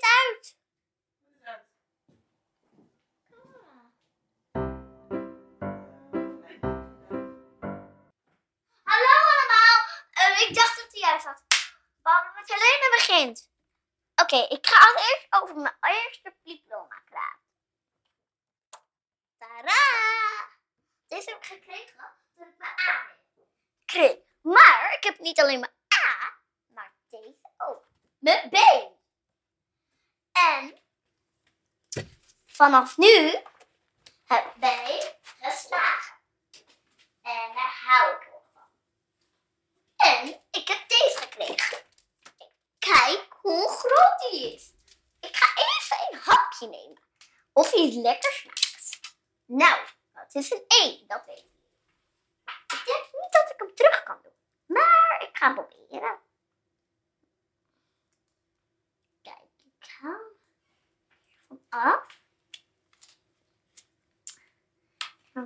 het uit. Hallo allemaal. Eh, ik dacht dat hij juist had. Waarom met Helene begint. Oké, ik ga het eerst over mijn eerste diploma praten. Tadaa! Deze heb ik gekregen toen ik mijn A kreeg. Maar ik heb niet alleen mijn A, maar deze ook. Mijn B. En vanaf nu heb ik geslaagd. En daar hou ik nog van. En ik heb deze gekregen. Kijk hoe groot die is. Ik ga even een hapje nemen. Of hij lekker smaakt. Nou, dat is een 1, dat weet ik. Ik denk niet dat ik hem terug kan doen. Maar ik ga proberen. Kijk, ik haal van af.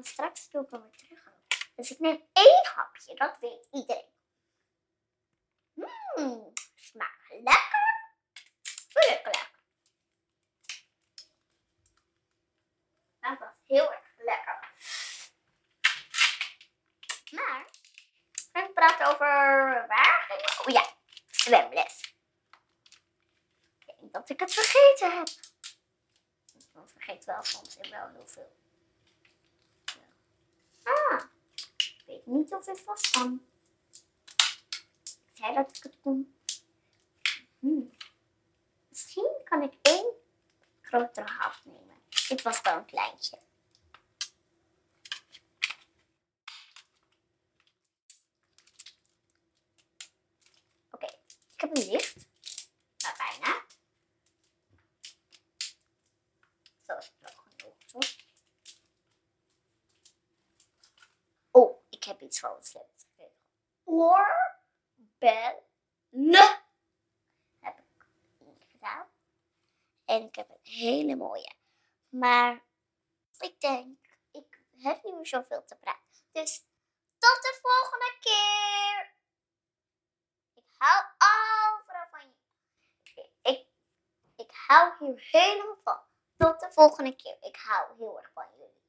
Straks doe ik hem terug. Dus ik neem één hapje, dat weet iedereen. Mmm, smaakt lekker. Lekker. Dat was heel erg lekker. Maar, ik praten over waar ging? Oh ja, zwemles. Ik denk dat ik het vergeten heb. Ik vergeet wel soms wel heel veel. Ja. Ah, ik weet niet of het was kan. Ik zei dat ik het kon. Hmm. Misschien kan ik één grotere hap nemen. Dit was wel een kleintje. Oké, ik heb hem dicht. Nou, bijna. Zo is het wel genoeg, toch? Oh, ik heb iets van het heb ik ingedaan. En ik heb een hele mooie. Maar ik denk, ik heb niet meer zoveel te praten. Dus tot de volgende keer. Ik hou overal van je. Ik, ik hou hier helemaal van. Tot de volgende keer. Ik hou heel erg van je.